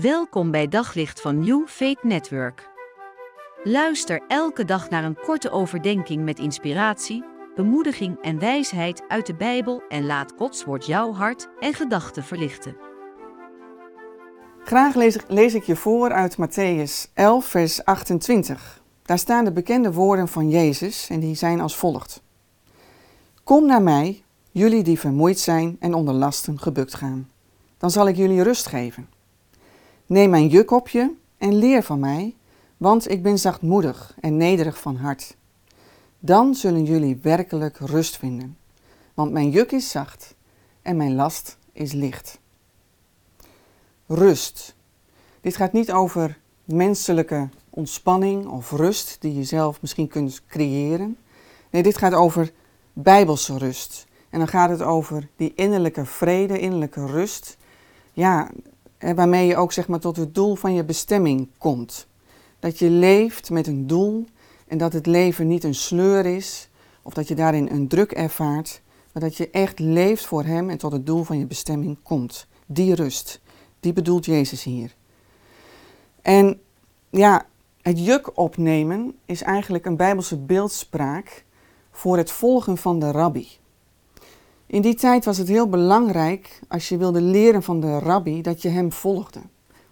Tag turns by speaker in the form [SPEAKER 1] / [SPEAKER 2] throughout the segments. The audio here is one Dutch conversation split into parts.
[SPEAKER 1] Welkom bij Daglicht van New Faith Network. Luister elke dag naar een korte overdenking met inspiratie, bemoediging en wijsheid uit de Bijbel en laat Gods woord jouw hart en gedachten verlichten.
[SPEAKER 2] Graag lees, lees ik je voor uit Matthäus 11, vers 28. Daar staan de bekende woorden van Jezus en die zijn als volgt. Kom naar mij, jullie die vermoeid zijn en onder lasten gebukt gaan. Dan zal ik jullie rust geven. Neem mijn juk op je en leer van mij, want ik ben zachtmoedig en nederig van hart. Dan zullen jullie werkelijk rust vinden, want mijn juk is zacht en mijn last is licht. Rust. Dit gaat niet over menselijke ontspanning of rust die je zelf misschien kunt creëren. Nee, dit gaat over bijbelse rust. En dan gaat het over die innerlijke vrede, innerlijke rust. Ja, waarmee je ook zeg maar tot het doel van je bestemming komt. Dat je leeft met een doel en dat het leven niet een sleur is of dat je daarin een druk ervaart, maar dat je echt leeft voor Hem en tot het doel van je bestemming komt. Die rust, die bedoelt Jezus hier. En ja, het juk opnemen is eigenlijk een bijbelse beeldspraak voor het volgen van de rabbi. In die tijd was het heel belangrijk, als je wilde leren van de rabbi, dat je hem volgde.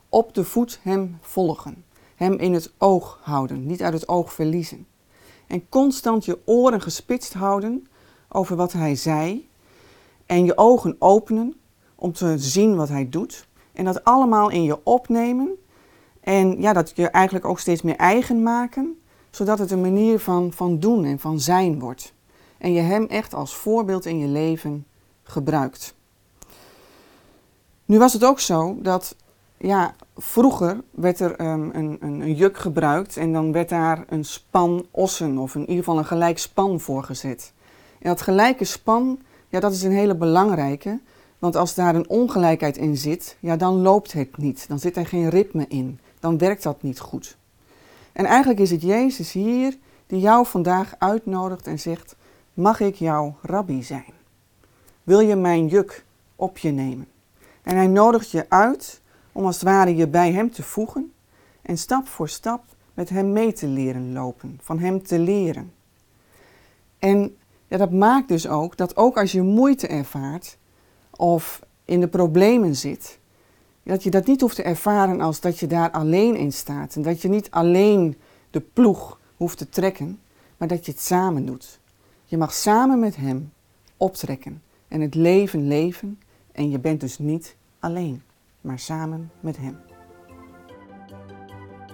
[SPEAKER 2] Op de voet hem volgen. Hem in het oog houden, niet uit het oog verliezen. En constant je oren gespitst houden over wat hij zei. En je ogen openen om te zien wat hij doet. En dat allemaal in je opnemen. En ja, dat je eigenlijk ook steeds meer eigen maken, zodat het een manier van, van doen en van zijn wordt en je Hem echt als voorbeeld in je leven gebruikt. Nu was het ook zo dat, ja, vroeger werd er um, een, een, een, juk gebruikt en dan werd daar een span ossen of in ieder geval een gelijk span voor gezet. En dat gelijke span, ja, dat is een hele belangrijke, want als daar een ongelijkheid in zit, ja, dan loopt het niet. Dan zit er geen ritme in. Dan werkt dat niet goed. En eigenlijk is het Jezus hier die jou vandaag uitnodigt en zegt: Mag ik jouw rabbi zijn? Wil je mijn juk op je nemen? En hij nodigt je uit om als het ware je bij hem te voegen en stap voor stap met hem mee te leren lopen, van hem te leren. En ja, dat maakt dus ook dat ook als je moeite ervaart of in de problemen zit, dat je dat niet hoeft te ervaren als dat je daar alleen in staat en dat je niet alleen de ploeg hoeft te trekken, maar dat je het samen doet. Je mag samen met Hem optrekken en het leven leven en je bent dus niet alleen, maar samen met Hem.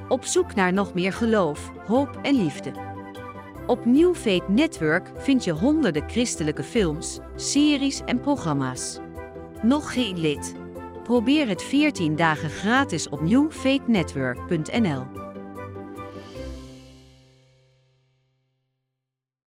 [SPEAKER 1] Op zoek naar nog meer geloof, hoop en liefde. Op New Faith Network vind je honderden christelijke films, series en programma's. Nog geen lid? Probeer het 14 dagen gratis op newfaithnetwork.nl.